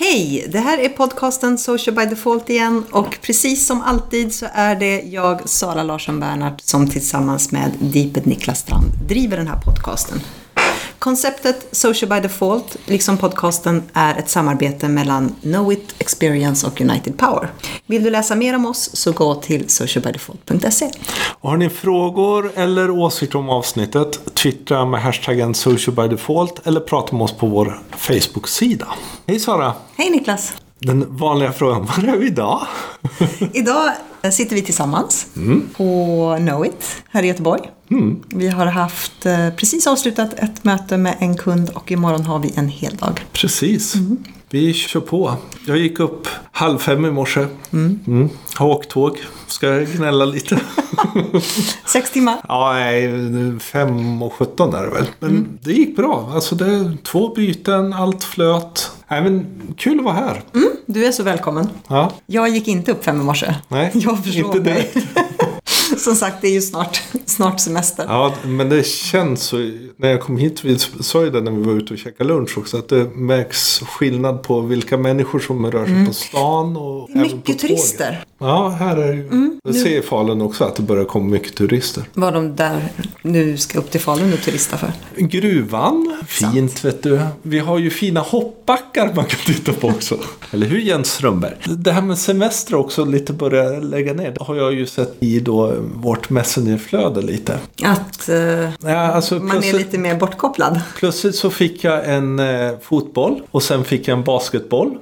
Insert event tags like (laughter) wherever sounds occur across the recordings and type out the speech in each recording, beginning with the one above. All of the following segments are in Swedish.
Hej! Det här är podcasten Social by Default igen och precis som alltid så är det jag, Sara Larsson Bernhardt, som tillsammans med Deeped Niklas Strand driver den här podcasten. Konceptet Social by Default, liksom podcasten, är ett samarbete mellan Knowit Experience och United Power. Vill du läsa mer om oss så gå till socialbydefault.se. Och har ni frågor eller åsikter om avsnittet, twittra med hashtaggen socialbydefault eller prata med oss på vår Facebook-sida. Hej Sara! Hej Niklas! Den vanliga frågan, (laughs) var är vi idag? Idag sitter vi tillsammans på Knowit här i Göteborg. Vi har haft eh, precis avslutat ett möte med en kund och imorgon har vi en hel dag. Precis. Vi kör på. Jag gick upp halv fem i morse. Mm. Har åkt tåg. Ska jag gnälla lite? (laughs) Sex timmar. ja, nej, fem och sjutton är det väl. Men det gick bra. Alltså det, två byten, allt flöt. Nej, men kul att vara här. Du är så välkommen. Ja, Jag gick inte upp fem i morse. nej, (laughs) Jag förstår inte mig. (laughs) (laughs) Som sagt, det är ju snart, snart semester. Ja, men det känns så. När jag kom hit, vi sa ju det när vi var ute och käkade lunch också, att det märks skillnad på vilka människor som rör sig på stan och även på mycket tåget. turister. Ja, här är ju, jag ser i Falun också att det börjar komma mycket turister. Vad de där nu ska upp till Falun och turista för. Gruvan, fint vet du. Vi har ju fina hoppbackar man kan titta på också. (laughs) Eller hur Jens Strömberg? Det här med semester också lite börja lägga ner. Det har jag ju sett i då vårt Messengerflöde lite. Att eh, Ja, alltså man är lite mer bortkopplad. Plötsligt så fick jag en eh, fotboll och sen fick jag en basketboll.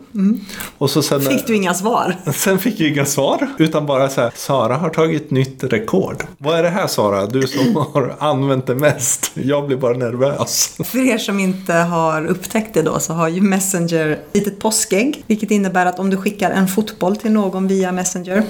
Och så sen, Fick du inga svar? (laughs) sen fick jag inga svar. Utan bara så här, Sara har tagit nytt rekord. Vad är det här Sara? Du som (clears throat) har använt det mest. Jag blir bara nervös. För er som inte har upptäckt det då så har ju Messenger ett litet påskägg. Vilket innebär att om du skickar en fotboll till någon via Messenger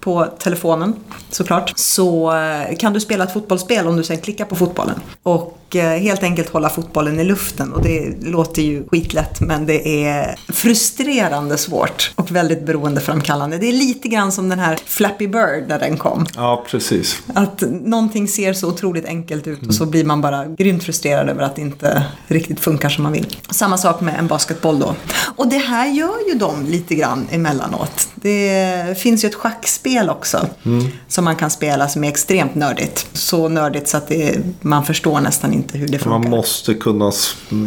på telefonen såklart så eh, kan du spela ett fotbollsspel om du sen klickar på fotbollen. Och eh, helt enkelt hålla fotbollen i luften. Och det låter ju skitlätt men det är frustrerande svårt och väldigt beroendeframkallande. Det är lite grann som den här Flappy Bird när den kom. Ja, precis. Att någonting ser så otroligt enkelt ut och så blir man bara grymt frustrerad över att det inte riktigt funkar som man vill. Samma sak med en basketboll då. Och det här gör ju de lite grann emellanåt. Det finns ju ett schackspel också som man kan spela som är extremt nördigt. Så nördigt så att det, man förstår nästan inte hur det funkar. Man måste kunna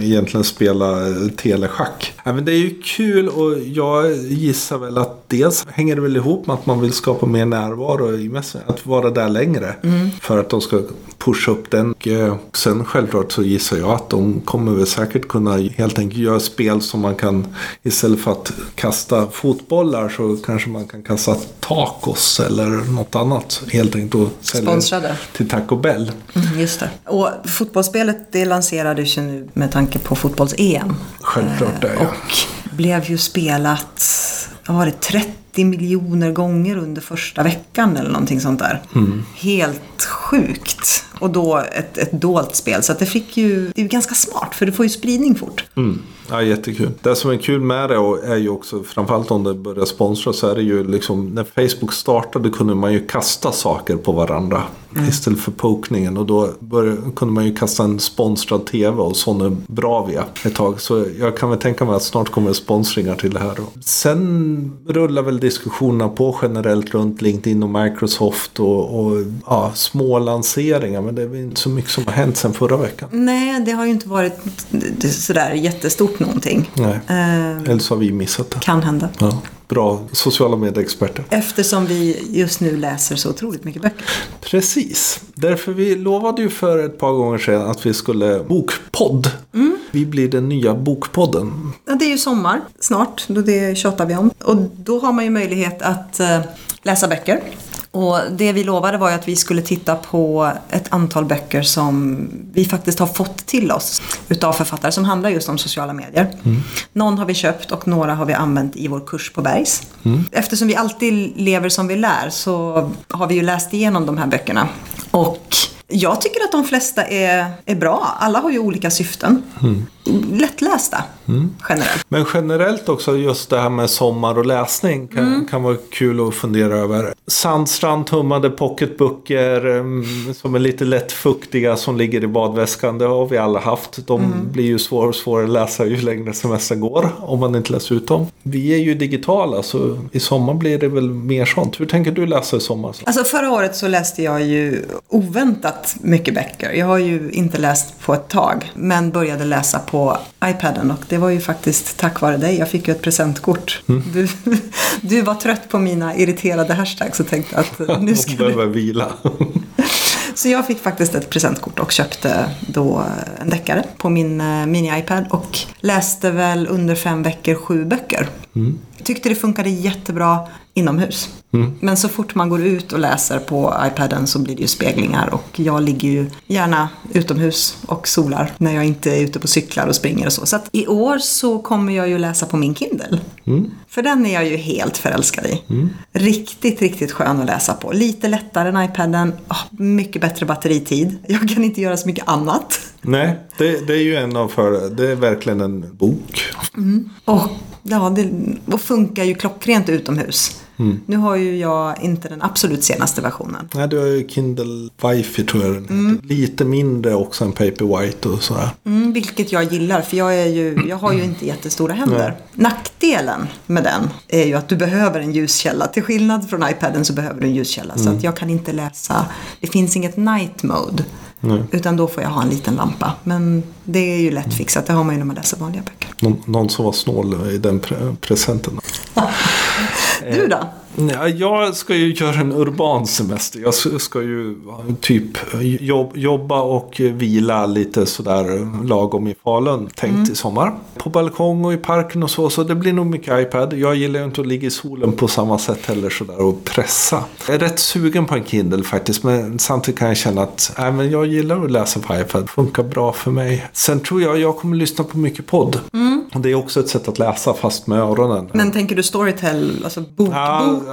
egentligen spela eh, teleschack. Ja, men det är ju kul och jag gissar väl att dels hänger det väl ihop med att man vill skapa mer närvaro i mässan. Att vara där längre. För att de ska pusha upp den. Och, eh, sen självklart så gissar jag att de kommer väl säkert kunna helt enkelt göra spel som man kan istället för att kasta fotbollar så kanske man kan kasta tacos eller något annat. Helt enkelt och Sponsrade. till Taco Bell. Mm, just det. Och fotbollsspelet det lanserades ju nu med tanke på fotbolls-EM. Självklart det, ja. Och blev ju spelat, vad var det, 30 miljoner gånger under första veckan eller någonting sånt där. Mm. Helt sjukt. Och då ett, ett dolt spel. Så att det fick ju, det är ju ganska smart för det får ju spridning fort. Mm. Ja, jättekul. Det som är kul med det och är ju också, framförallt om det börjar sponsra, så är det ju liksom, när Facebook startade kunde man ju kasta saker på varandra istället för pokningen. Och då började, kunde man ju kasta en sponsrad TV och sån Bravia ett tag. Så jag kan väl tänka mig att snart kommer sponsringar till det här. Då. Sen rullar väl diskussionerna på generellt runt LinkedIn och Microsoft och, och ja, små lanseringar. Men det är väl inte så mycket som har hänt sen förra veckan. Nej, det har ju inte varit sådär jättestort någonting. Nej. Eh, Eller så har vi missat det. kan hända. Ja, bra sociala medieexperter. Eftersom vi just nu läser så otroligt mycket böcker. Precis. Därför vi lovade ju för ett par gånger sedan att vi skulle bokpodd. Vi blir den nya bokpodden. Ja, det är ju sommar snart, då det tjatar vi om. Och då har man ju möjlighet att eh, läsa böcker. Och det vi lovade var ju att vi skulle titta på ett antal böcker som vi faktiskt har fått till oss utav författare som handlar just om sociala medier. Någon har vi köpt och några har vi använt i vår kurs på Bergs. Eftersom vi alltid lever som vi lär så har vi ju läst igenom de här böckerna. Och jag tycker att de flesta är, är bra. Alla har ju olika syften. Lättlästa generellt. Men generellt också just det här med sommar och läsning kan, Mm. kan vara kul att fundera över. Sandstrand tummade pocketböcker um, som är lite lätt fuktiga som ligger i badväskan. Det har vi alla haft. De Mm. blir ju svårare och svårare att läsa ju längre semestern går om man inte läser ut dem. Vi är ju digitala så i sommar blir det väl mer sånt. Hur tänker du läsa i sommar? Alltså förra året så läste jag ju oväntat mycket böcker. Jag har ju inte läst på ett tag, men började läsa på iPaden och det var ju faktiskt tack vare dig. Jag fick ju ett presentkort. Du, du var trött på mina irriterade hashtags och tänkte att (laughs) nu ska du... behöver vila. (laughs) Så jag fick faktiskt ett presentkort och köpte då en deckare på min eh, mini-iPad och läste väl under fem veckor sju böcker. Tyckte det funkade jättebra inomhus. Men så fort man går ut och läser på iPaden så blir det ju speglingar och jag ligger ju gärna utomhus och solar när jag inte är ute på cyklar och springer och så. Så att i år så kommer jag ju läsa på min Kindle. För den är jag ju helt förälskad i. Riktigt, riktigt skön att läsa på. Lite lättare än iPaden, Ah, mycket bättre batteritid. Jag kan inte göra så mycket annat. Nej, det, det är ju en av för Det är verkligen en bok. Och, ja, det och funkar ju klockrent utomhus. Nu har ju jag inte den absolut senaste versionen. Nej, du har ju Kindle Wifi tror jag den heter. Lite mindre också än Paperwhite och sådär. Mm, vilket jag gillar, för jag, är ju, jag har ju inte jättestora händer. Nackdelen med den är ju att du behöver en ljuskälla. Till skillnad från iPaden så behöver du en ljuskälla. Så att jag kan inte läsa, det finns inget night mode. Utan då får jag ha en liten lampa. Men det är ju lätt fixat, det har man ju när man läser vanliga böcker. Någon, någon som var snål i den pre presenten. (laughs) Du då? Ja, jag ska ju göra en urban semester. Jag ska- ju typ jobb, jobba och vila lite sådär lagom i Falun. Tänkt i sommar. På balkong och i parken och så. Så det blir nog mycket iPad. Jag gillar ju inte att ligga i solen på samma sätt heller sådär och pressa. Jag är rätt sugen på en Kindle faktiskt. Men samtidigt kan jag känna att äh, men jag gillar att läsa på iPad. Funkar bra för mig. Sen tror jag jag kommer lyssna på mycket podd. Och det är också ett sätt att läsa fast med öronen. Men tänker du Storytel, alltså bok, bok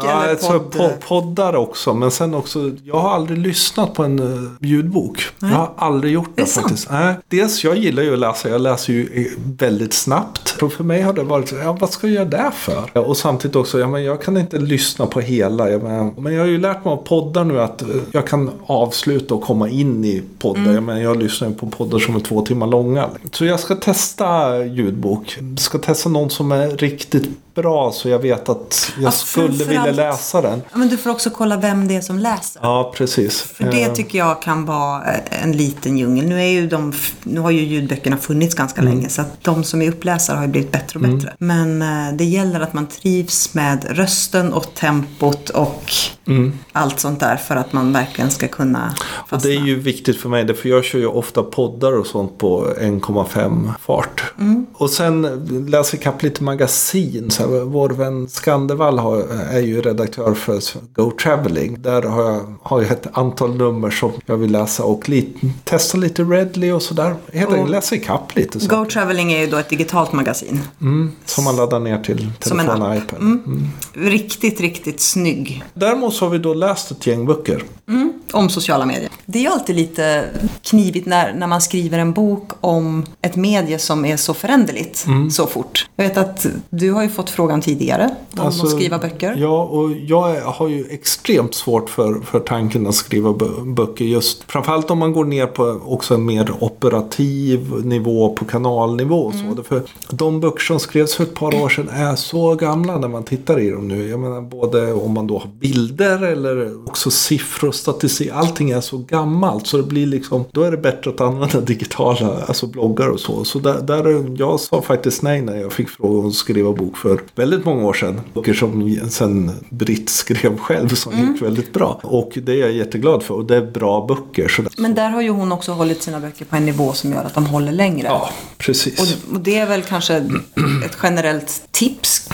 eller alltså, podd? po- poddar också. Men sen också, jag har aldrig lyssnat på en uh, ljudbok. Jag har aldrig gjort det, Det faktiskt. Nej, dels, jag gillar ju att läsa. Jag läser ju eh, väldigt snabbt. Så för mig har det varit ja, vad ska jag göra det för? Ja, Och samtidigt också, ja, men jag kan inte lyssna på hela. Jag men, men jag har ju lärt mig av poddar nu att eh, jag kan avsluta och komma in i poddar. Mm. Jag, men, jag lyssnar ju på poddar som är två timmar långa. Så jag ska testa ljudbok. Ska testa någon som är riktigt bra så jag vet att jag Ja, skulle vilja läsa den. Men du får också kolla vem det är som läser. Ja, precis. För det Eh, tycker jag kan vara eh, en liten djungel. Nu, är ju de, nu har ju ljudböckerna funnits ganska Mm. länge så att de som är uppläsare har ju blivit bättre och bättre. Men eh, det gäller att man trivs med rösten och tempot och allt sånt där för att man verkligen ska kunna Mm. Och fastna. det är ju viktigt för mig, för jag kör ju ofta poddar och sånt på 1,5 fart. Mm. Och sen läser jag lite magasin. Så här, vår vän Skandevall har, är ju redaktör för Go Traveling. Där har jag, har jag ett antal nummer som jag vill läsa och lite, testa lite Redley och sådär. Helt enkelt läsa ikapp lite. Så. Go Traveling är ju då ett digitalt magasin. Mm, som man laddar ner till Som en telefon och iPad. Mm. Riktigt, riktigt snygg. Däremot så har vi då läst ett gäng böcker. Om sociala medier. Det är ju alltid lite knivigt när, när man skriver en bok om ett medie som är så föränderligt Mm. så fort. Jag vet att du har ju fått frågan tidigare om Alltså, att skriva böcker. Ja, och jag har ju extremt svårt för, för tanken att skriva bö- böcker. Just, framförallt om man går ner på också en mer operativ nivå på kanalnivå. Och så. Mm. För de böcker som skrevs för ett par år sedan är så gamla när man tittar i dem nu. Jag menar både om man då har bilder eller också siffror och statistik. Allting är så gammalt så det blir liksom, då är det bättre att använda digitala, alltså bloggar och så. Så där, där jag sa faktiskt nej när jag fick frågan att skriva bok för väldigt många år sedan. Böcker som sen Britt skrev själv som Mm. gick väldigt bra. Och det är jag jätteglad för och det är bra böcker. Så Men där har ju hon också hållit sina böcker på en nivå som gör att de håller längre. Ja, precis. Och, och det är väl kanske ett generellt tips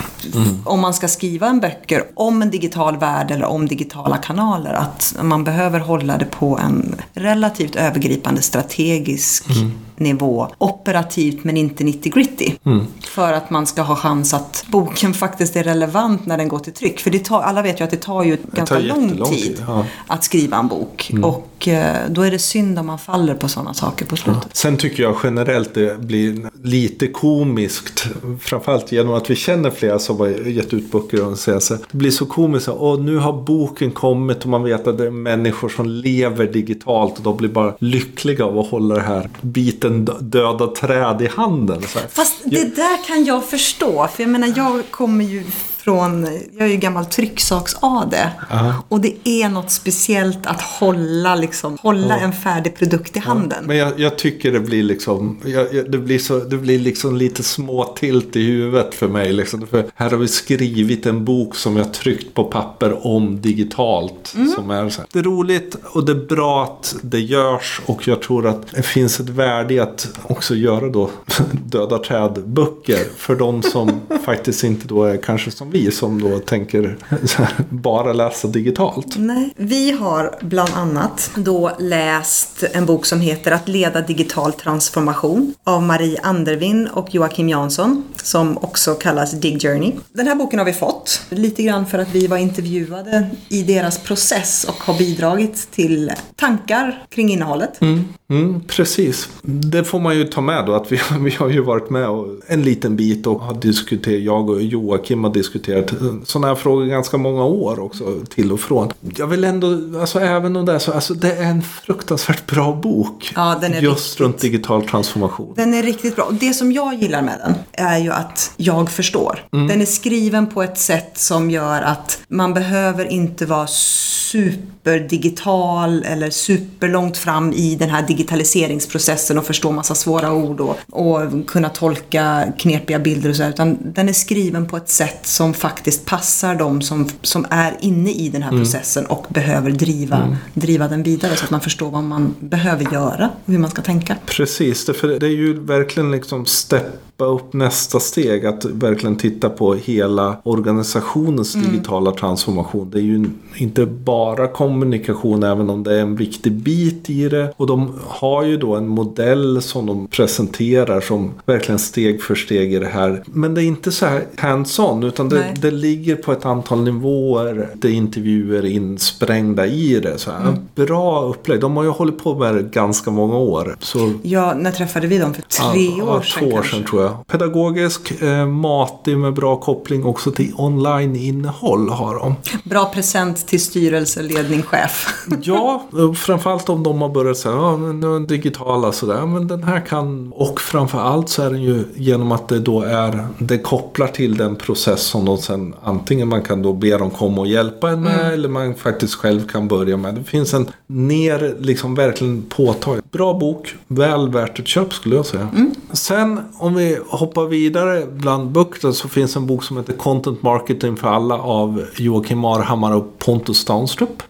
om man ska skriva en böcker om en digital värld eller om om digitala kanaler. Att man behöver hålla det på en relativt övergripande strategisk mm nivå operativt men inte 90 gritty. Mm. För att man ska ha chans att boken faktiskt är relevant när den går till tryck. För det tar, alla vet ju att det tar ju ganska lång jättelång tid, ja. att skriva en bok. Och eh, då är det synd om man faller på sådana saker på slutet. Sen tycker jag generellt det blir lite komiskt. Framförallt genom att vi känner flera som har gett ut böcker och säger så Det blir så komiskt. Och nu har boken kommit och man vet att det är människor som lever digitalt. Och de blir bara lyckliga av att hålla det här biten döda träd i handen. Fast det där kan jag förstå. För jag menar, jag kommer ju från, jag är ju gammal trycksaks-AD. Och det är något speciellt att hålla, liksom, hålla en färdig produkt i handen. Men jag, jag tycker det blir liksom, jag, jag, det blir, så, det blir liksom lite småtilt i huvudet för mig. Liksom. För här har vi skrivit en bok som jag tryckt på papper om digitalt. Som är så här. Det är roligt och det är bra att det görs och jag tror att det finns ett värde i att också göra då (laughs) döda träd-böcker för de som (laughs) faktiskt inte då är kanske som vi som då tänker här, bara läsa digitalt. Nej. Vi har bland annat då läst en bok som heter Att leda digital transformation av Marie Andervin och Joakim Jansson som också kallas Dig Journey. Den här boken har vi fått lite grann för att vi var intervjuade i deras process och har bidragit till tankar kring innehållet. Mm, precis. Det får man ju ta med då att vi, (laughs) vi har ju varit med och en liten bit och har diskuterat, jag och Joakim har diskuterat sådana här frågor ganska många år också till och från. Jag vill ändå, alltså även om det är så, alltså det är en fruktansvärt bra bok. Ja, den är Just riktigt- runt digital transformation. Den är riktigt bra. Och det som jag gillar med den är ju att jag förstår. Den är skriven på ett sätt som gör att man behöver inte vara superdigital eller superlångt fram i den här digitaliseringsprocessen och förstå massa svåra ord och, och kunna tolka knepiga bilder och så här, Utan den är skriven på ett sätt som faktiskt passar de som, som är inne i den här processen och behöver driva, driva den vidare så att man förstår vad man behöver göra och hur man ska tänka. Precis, det, för det är ju verkligen liksom steppa upp nästa steg. Att verkligen titta på hela organisationens Mm. digitala transformation. Det är ju inte bara kommunikation även om det är en viktig bit i det. Och de har ju då en modell som de presenterar som verkligen steg för steg i det här. Men det är inte så här hands-on utan det, det ligger på ett antal nivåer. Det är intervjuer insprängda i det. Så. Mm. Bra upplägg. De har ju hållit på med det ganska många år. Så Ja, när träffade vi dem? För tre Ja, år sedan två år kanske. sedan tror jag. Pedagogisk, eh, matig med bra koppling också till online-innehåll har de. Bra present till styrelse, ledning, chef. (laughs) Ja, och framförallt om de har börjat säga ja, men nu är den digitala sådär. Men den här kan, och framförallt så är den ju genom att det då är, det kopplar till den process som de sen antingen man kan då be dem komma och hjälpa en med eller man faktiskt själv kan börja med. Det finns en ner, liksom verkligen påtagligt. Bra bok, väl värt ett köp skulle jag säga. Sen om vi hoppar vidare bland böcker så finns en bok som heter Content Marketing för alla av Joakim Arhammar och Pontus Stanstrup.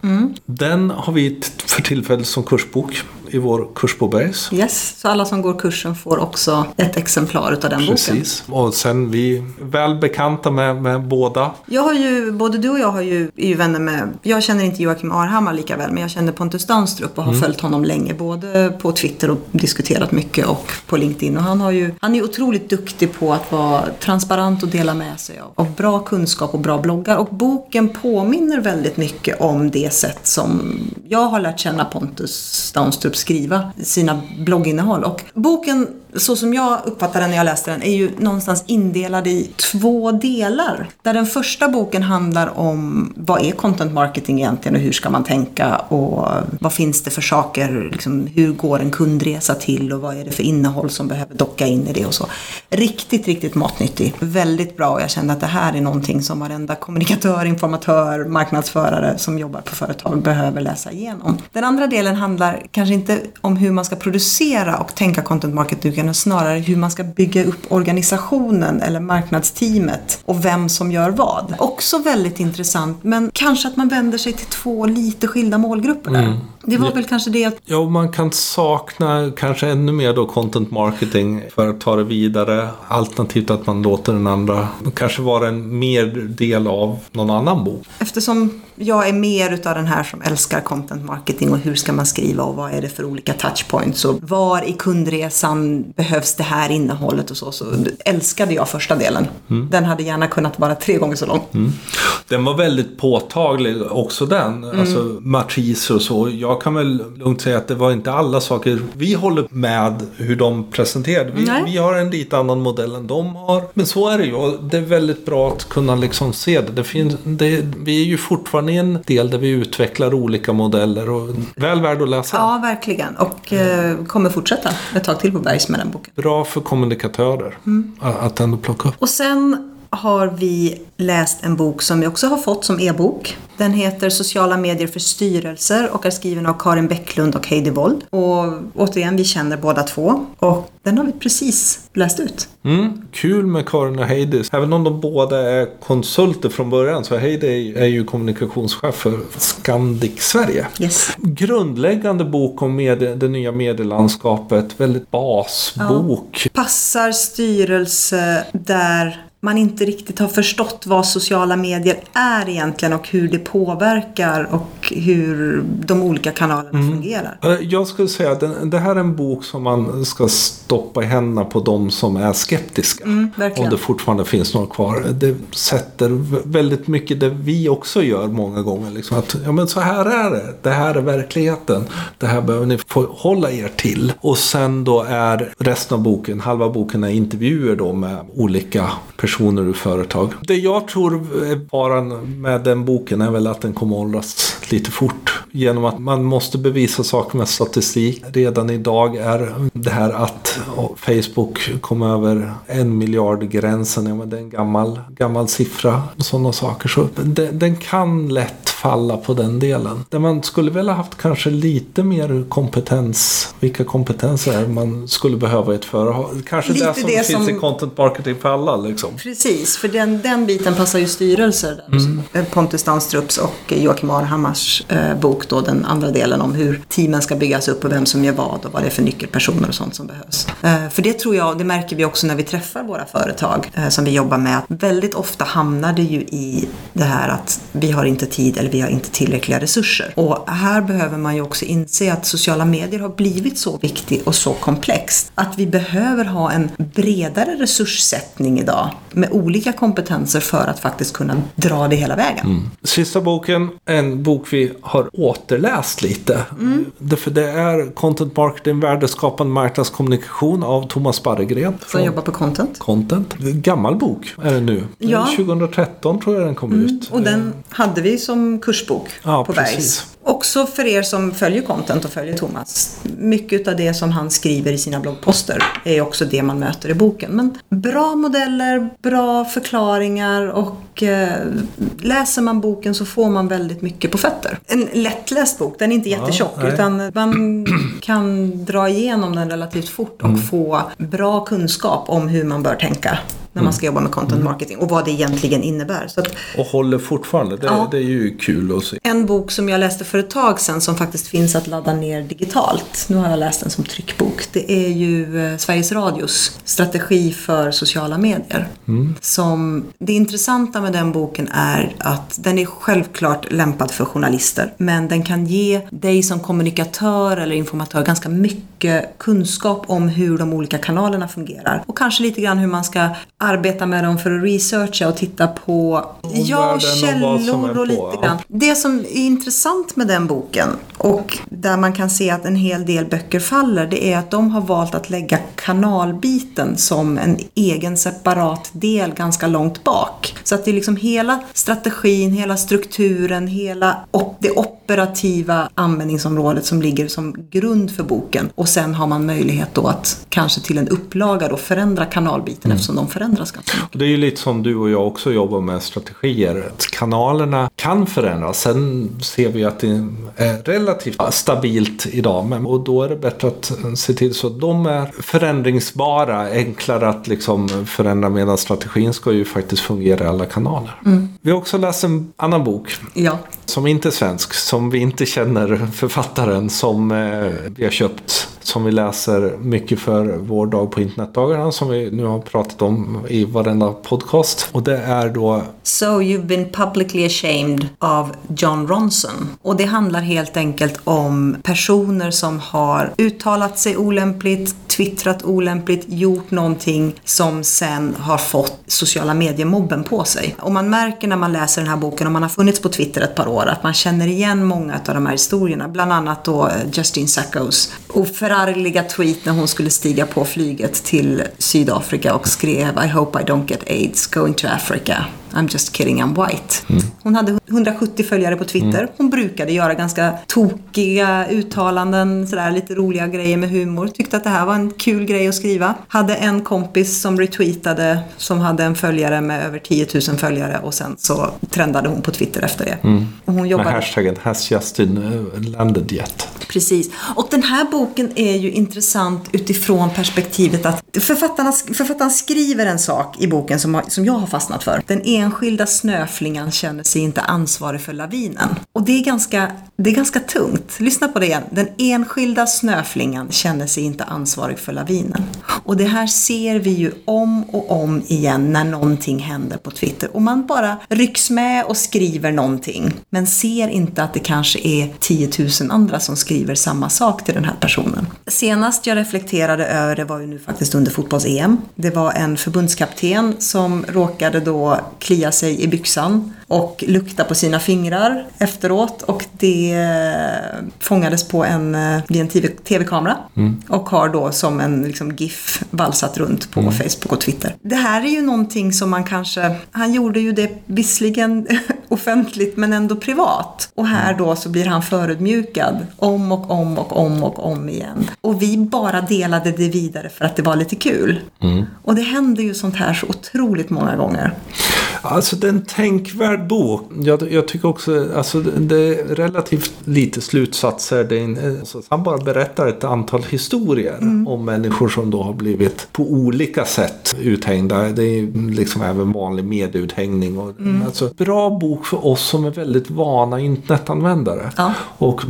Den har vi för tillfället som kursbok i vår kurs på Bergs. Yes, så alla som går kursen får också ett exemplar utav den boken. Precis. Och sen vi är väl bekanta med, med båda. Jag har ju, både du och jag har ju, är ju vänner med, jag känner inte Joakim Arhammar lika väl, men jag känner Pontus Danstrup och har Mm. följt honom länge. Både på Twitter och diskuterat mycket och på LinkedIn. Och han, har ju, han är otroligt duktig på att vara transparent och dela med sig av, av bra kunskap och bra bloggar. Och boken påminner väldigt mycket om det sätt som jag har lärt känna Pontus Danstrup skriva sina blogginnehåll. Och boken, så som jag uppfattar den när jag läste den, är ju någonstans indelad i två delar. Där den första boken handlar om vad är content marketing egentligen och hur ska man tänka och vad finns det för saker, liksom, hur går en kundresa till och vad är det för innehåll som behöver docka in i det och så. Riktigt, riktigt matnyttig. Väldigt bra och jag kände att det här är någonting som varenda kommunikatör, informatör, marknadsförare som jobbar på företag behöver läsa igenom. Den andra delen handlar kanske inte om hur man ska producera och tänka content marketing och snarare hur man ska bygga upp organisationen eller marknadsteamet och vem som gör vad. Också väldigt intressant men kanske att man vänder sig till två lite skilda målgrupper där. Mm. Det var väl kanske det att Ja, man kan sakna kanske ännu mer då content marketing för att ta det vidare. Alternativt att man låter den andra kanske vara en mer del av någon annan bok. eftersom jag är mer utav den här som älskar content marketing och hur ska man skriva och vad är det för olika touchpoints och var i kundresan behövs det här innehållet och så. Så älskade jag första delen. Den hade gärna kunnat vara tre gånger så lång. Den var väldigt påtaglig också den. Mm. Alltså matriser och så. Jag kan väl lugnt säga att det var inte alla saker vi håller med hur de presenterade. Vi, vi har en lite annan modell än de har. Men så är det ju. Det är väldigt bra att kunna liksom se det. det, finns, det vi är ju fortfarande i en del där vi utvecklar olika modeller. Och väl värd att läsa. Ja, verkligen. Och eh, kommer fortsätta ett tag till på Bergs med den boken. Bra för kommunikatörer Mm. att ändå plocka upp. Och sen har vi läst en bok som vi också har fått som e-bok. Den heter Sociala medier för styrelser och är skriven av Karin Bäcklund och Heidi Wold. Och återigen, vi känner båda två. Och den har vi precis läst ut. Mm, kul med Karin och Heidi. Även om de båda är konsulter från början så Heidi är ju kommunikationschef för Scandic Sverige. Yes. Grundläggande bok om medie, det nya medielandskapet. Väldigt basbok. Passar styrelse där man inte riktigt har förstått vad sociala medier är egentligen och hur det påverkar och hur de olika kanalerna fungerar. Eh, Jag skulle säga att det här är en bok som man ska stoppa i händerna på de som är skeptiska. Mm, om det fortfarande finns några kvar. Det sätter väldigt mycket det vi också gör många gånger. Liksom att ja, men så här är det. Det här är verkligheten. Det här behöver ni hålla er till. Och sen då är resten av boken, halva boken är intervjuer då med olika personer ur företag. Det jag tror är faran med den boken är väl att den kommer åldras lite fort. Genom att man måste bevisa saker med statistik. Redan idag är det här att Facebook kom över en miljard gränsen. Ja, men det är en gammal, gammal siffra. och Sådana saker. Så den, den kan lätt falla på den delen. Där man skulle väl ha haft kanske lite mer kompetens. Vilka kompetenser man skulle behöva i ett företag? Kanske Lite det som det finns som- i content marketing för alla. Liksom. Precis, för den, den biten passar ju styrelser. Mm. Eh, Pontus Danstrups och Joakim Arhammars eh, bok då, den andra delen om hur teamen ska byggas upp och vem som gör vad och vad det är för nyckelpersoner och sånt som behövs. Eh, för det tror jag, det märker vi också när vi träffar våra företag eh, som vi jobbar med, att väldigt ofta hamnar det ju i det här att vi har inte tid eller vi har inte tillräckliga resurser. Och här behöver man ju också inse att sociala medier har blivit så viktigt och så komplext att vi behöver ha en bredare resurssättning idag med olika kompetenser för att faktiskt kunna dra det hela vägen. Sista boken, en bok vi har återläst lite. Mm. Det, för det är Content Marketing, värdeskapande marknadskommunikation av Thomas Barregren. Som från jobbar på content. Content. Gammal bok är det nu. Ja. Mm. 2013 tror jag den kom ut. Och den hade vi som kursbok Ja, på precis. Bergs. Också för er som följer content och följer Thomas. Mycket av det som han skriver i sina bloggposter är också det man möter i boken. Men bra modeller, bra förklaringar och eh, läser man boken så får man väldigt mycket på fötter. En lättläst bok, den är inte jättetjock nej. utan man (clears throat) kan dra igenom den relativt fort och Mm. få bra kunskap om hur man bör tänka när man ska jobba med content marketing och vad det egentligen innebär. Att Och håller fortfarande. Det, Ja. det är ju kul att se. en bok som jag läste för ett tag sedan som faktiskt finns att ladda ner digitalt. Nu har jag läst den som tryckbok. Det är ju eh, Sveriges Radios strategi för sociala medier. Som, det intressanta med den boken är att den är självklart lämpad för journalister. Men den kan ge dig som kommunikatör eller informatör ganska mycket kunskap om hur de olika kanalerna fungerar. Och kanske lite grann hur man ska arbeta med dem för att researcha och titta på ja, och är källor och på, lite ja. grann. Det som är intressant med den boken och där man kan se att en hel del böcker faller det är att de har valt att lägga kanalbiten som en egen separat del ganska långt bak. Så att det är liksom hela strategin, hela strukturen, hela op- det operativa användningsområdet som ligger som grund för boken. Och sen har man möjlighet då att kanske till en upplaga då förändra kanalbiten eftersom de förändras ganska mycket. Det är ju lite som du och jag också jobbar med strategier. Att kanalerna kan förändras. Sen ser vi att det är relativt stabilt idag. Men, och då är det bättre att se till så att de är förändringsbara, enklare att liksom förändra medan strategin ska ju faktiskt fungera i alla kanaler. Mm. Vi har också läst en annan bok. Ja. Som inte är svensk, som vi inte känner författaren, som eh, vi har köpt som vi läser mycket för vår dag på internetdagarna som vi nu har pratat om i varenda podcast. Och det är då So you've been publicly ashamed av John Ronson. Och det handlar helt enkelt om personer som har uttalat sig olämpligt, twittrat olämpligt, gjort någonting som sen har fått sociala mediemobben på sig. Och man märker när man läser den här boken, om man har funnits på Twitter ett par år, att man känner igen många av de här historierna. Bland annat då eh, Justine Sackos oförargliga tweet när hon skulle stiga på flyget till Sydafrika och skrev I hope I don't get AIDS going to Africa. I'm just kidding, I'm white. Mm. Hon hade 170 följare på Twitter. Mm. Hon brukade göra ganska tokiga uttalanden, sådär lite roliga grejer med humor. Tyckte att det här var en kul grej att skriva. Hade en kompis som retweetade som hade en följare med över 10 000 följare och sen så trendade hon på Twitter efter det. Mm. Och hon jobbade... Med hashtaggen Has Justin landed yet? Precis. Och den här boken är ju intressant utifrån perspektivet att författarna, författaren skriver en sak i boken som, som jag har fastnat för. Den enskilda snöflingan känner sig inte ansvarig för lavinen. Och det är, ganska, det är ganska tungt. Lyssna på det igen. Den enskilda snöflingan känner sig inte ansvarig för lavinen. Och det här ser vi ju om och om igen när någonting händer på Twitter. Och man bara rycks med och skriver någonting. Men ser inte att det kanske är 10 000 andra som skriver samma sak till den här personen. Senast jag reflekterade över det var ju nu faktiskt under fotbolls-EM. Det var en förbundskapten som råkade då klia sig i byxan och lukta på sina fingrar efteråt och det eh, fångades på en, eh, en tv-kamera mm. och har då som en liksom, GIF valsat runt på mm. Facebook och Twitter. Det här är ju någonting som man kanske, han gjorde ju det visserligen (laughs) offentligt men ändå privat och här då så blir han förödmjukad om och om och om och om igen. Och vi bara delade det vidare för att det var lite kul. Mm. Och det händer ju sånt här så otroligt många gånger. Alltså det är en tänkvärd bok. Jag, jag tycker också alltså det är relativt lite slutsatser. Det är en, alltså, han bara berättar ett antal historier mm. om människor som då har blivit på olika sätt uthängda. Det är liksom även vanlig medieuthängning. Och, mm. alltså, bra bok för oss som är väldigt vana internetanvändare. Ja. Och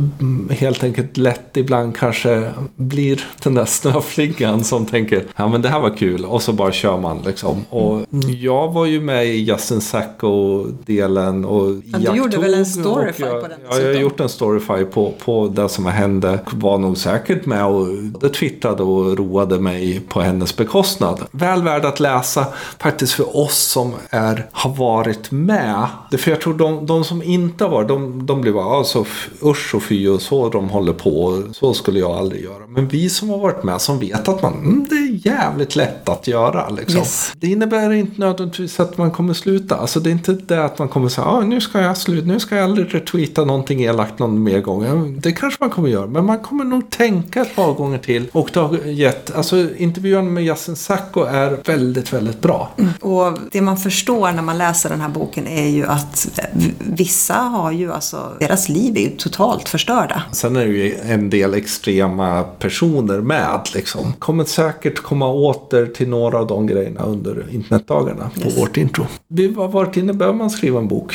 helt enkelt lätt ibland kanske blir den där snöflingan som tänker ja men det här var kul och så bara kör man liksom. Och jag var ju med i Justin Sacco-delen. Och ja, du gjorde väl en storyfy på den? Ja, jag har gjort en storyfy på, på det som hände. Var nog säkert med och det twittrade och roade mig på hennes bekostnad. Väl värd att läsa faktiskt för oss som är, har varit med. För jag tror de, de som inte har varit, de, de blir bara alltså, usch och fy och så de håller på. Så skulle jag aldrig göra. Men vi som har varit med som vet att man, mm, det är jävligt lätt att göra. Liksom. Yes. Det innebär inte nödvändigtvis att man kommer sluta. Alltså det är inte det att man kommer säga ah, nu ska jag sluta, nu ska jag aldrig retweeta någonting elakt någon mer gång. Det kanske man kommer göra, men man kommer nog tänka ett par gånger till. Och det har gett, alltså intervjun med Yasin Sacco är väldigt, väldigt bra. Mm. Och det man förstår när man läser den här boken är ju att vissa har ju alltså, deras liv är ju totalt förstörda. Sen är det ju en del extrema personer med liksom. Kommer säkert komma åter till några av de grejerna under internetdagarna på yes. vårt intro. Vi har varit inne, behöver man skriva en bok?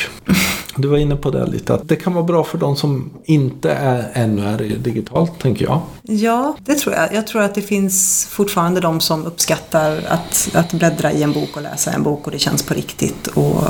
Du var inne på det lite, att det kan vara bra för de som inte är, ännu är digitalt, tänker jag. Ja, det tror jag. Jag tror att det finns fortfarande de som uppskattar att, att bläddra i en bok och läsa en bok och det känns på riktigt. Och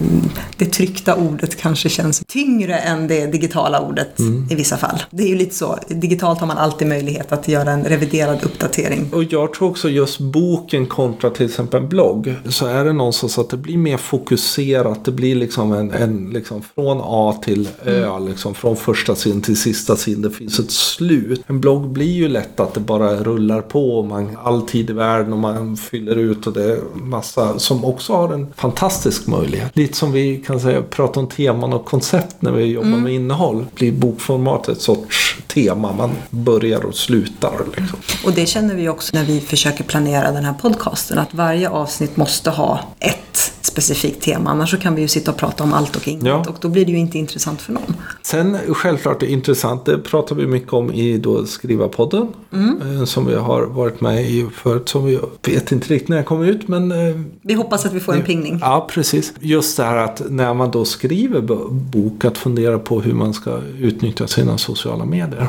mm, det tryckta ordet kanske känns tyngre än det digitala ordet mm. i vissa fall. Det är ju lite så, digitalt har man alltid möjlighet att göra en reviderad uppdatering. Och jag tror också just boken kontra till exempel en blogg, så är det någonstans att det blir mer fokuserat, det blir liksom en, en liksom från A till Ö, mm. liksom från första sidan till sista sidan, det finns ett slut. En blogg blogg blir ju lätt att det bara rullar på och man all tid i världen och man fyller ut och det är massa som också har en fantastisk möjlighet. Lite som vi kan säga prata om teman och koncept när vi jobbar med innehåll. Blir bokformat ett sorts tema man börjar och slutar. Liksom. Och det känner vi också när vi försöker planera den här podcasten. Att varje avsnitt måste ha ett specifikt tema. Annars så kan vi ju sitta och prata om allt och inget. Ja. Och då blir det ju inte intressant för någon. Sen självklart det är intressant, det pratar vi mycket om i då Skriva-podden. eh, Som vi har varit med i förut. Som vi vet inte riktigt när den kommer ut men eh, Vi hoppas att vi får en pingning. Ja, precis. Just det här att när man då skriver bok att fundera på hur man ska utnyttja sina sociala medier.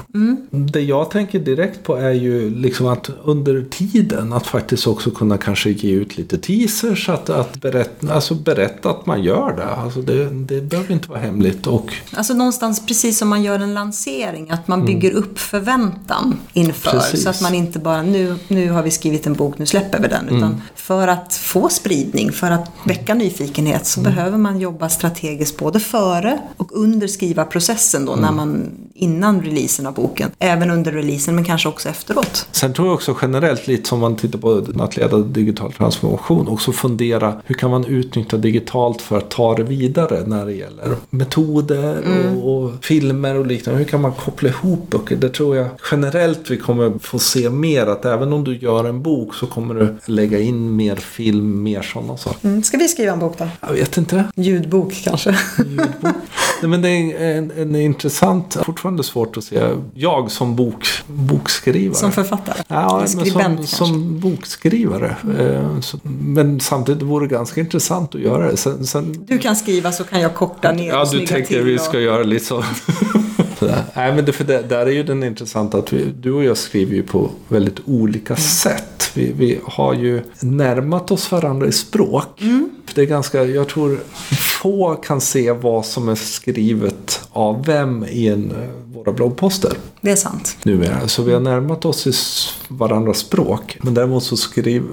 Det jag tänker direkt på är ju liksom att under tiden att faktiskt också kunna kanske ge ut lite teasers. Att, att berätta, alltså berätta att man gör det. Alltså det, det behöver inte vara hemligt. Och Alltså någonstans precis som man gör en lansering, att man bygger upp förväntan inför. Precis. Så att man inte bara, nu, nu har vi skrivit en bok, nu släpper vi den. Utan för att få spridning, för att väcka nyfikenhet så behöver man jobba strategiskt både före och under skrivarprocessen då, när man, innan releasen av boken. Även under releasen, men kanske också efteråt. Sen tror jag också generellt, lite som man tittar på att leda digital transformation, också fundera hur kan man utnyttja digitalt för att ta det vidare när det gäller metoder och, och filmer och liknande. Hur kan man koppla ihop böcker? Det tror jag generellt vi kommer få se mer att även om du gör en bok så kommer du lägga in mer film, mer sådana saker. Mm. Ska vi skriva en bok då? Jag vet inte. Ljudbok kanske? Ljudbok. Nej, men det är en, en intressant, fortfarande svårt att se, jag som bok, bokskrivare. Som författare? Ja, En men som, kanske? som bokskrivare. Eh, men samtidigt vore det ganska intressant att göra det. Sen, sen, Du kan skriva så kan jag korta ner ja, och du tänker till. vi och- ska göra lite så. (laughs) Nej, men det, för det, där är ju den intressanta att vi, du och jag skriver ju på väldigt olika Mm. sätt. Vi, vi har ju närmat oss varandra i språk. Mm. Det är ganska, jag tror få kan se vad som är skrivet av vem i en, eh, våra bloggposter Det är sant. numera. Så vi har närmat oss i varandras språk. Men däremot så skriver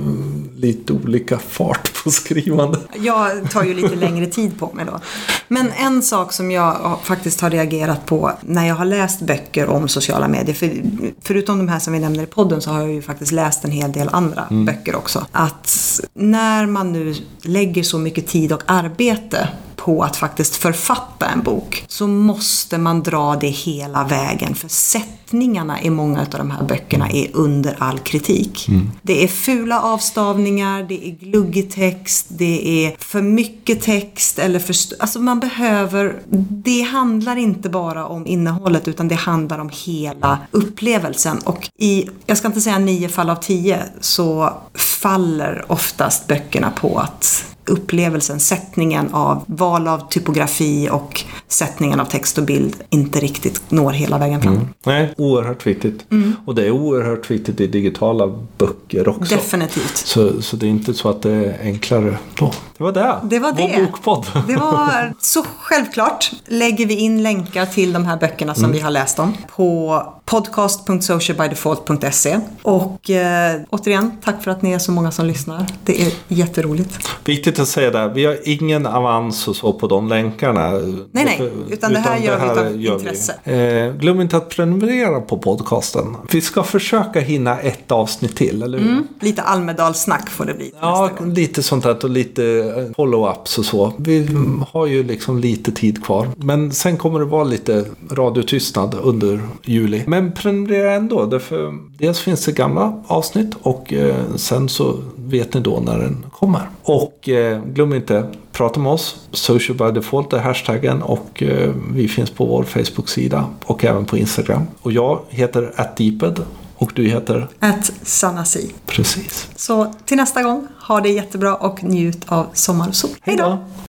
lite olika fart på skrivande. Jag tar ju lite längre tid på mig då. Men en sak som jag faktiskt har reagerat på när jag har läst böcker om sociala medier. För, förutom de här som vi nämner i podden så har jag ju faktiskt läst en hel del andra böcker också. Att när man nu lägger så mycket tid och arbete på att faktiskt författa en bok så måste man dra det hela vägen för sättningarna i många av de här böckerna är under all kritik. Det är fula avstavningar, det är gluggig text, det är för mycket text eller för Alltså man behöver, det handlar inte bara om innehållet utan det handlar om hela upplevelsen och i, jag ska inte säga nio fall av tio så faller oftast böckerna på att upplevelsen, sättningen av val av typografi och sättningen av text och bild inte riktigt når hela vägen fram. Nej, oerhört viktigt. Och det är oerhört viktigt i digitala böcker också. Definitivt. Så, så det är inte så att det är enklare då. Det var det. Det var Vår det. bokpodd. (laughs) Det var så självklart lägger vi in länkar till de här böckerna som vi har läst om på podcast.socialbydefault.se och eh, återigen, tack för att ni är så många som lyssnar. Det är jätteroligt. Viktigt att säga det. Vi har ingen avans och så på de länkarna. Nej, nej. Utan det här gör vi utav gör intresse. Eh, glöm inte att prenumerera på podcasten. Vi ska försöka hinna ett avsnitt till, eller hur? Mm. Lite Almedalssnack får det bli Ja, lite sånt där och lite eh, follow-ups och så. Vi har ju liksom lite tid kvar. Men sen kommer det vara lite radiotystnad under juli. Men prenumerera ändå. Därför dels finns det gamla avsnitt och eh, sen så vet ni då när den kommer. Och eh, glöm inte, prata med oss. Social by default är hashtaggen och eh, vi finns på vår Facebook-sida och även på Instagram. Och jag heter atdeeped och du heter At Sanasi. precis. Så till nästa gång, ha det jättebra och njut av sommar och sol. Hej då!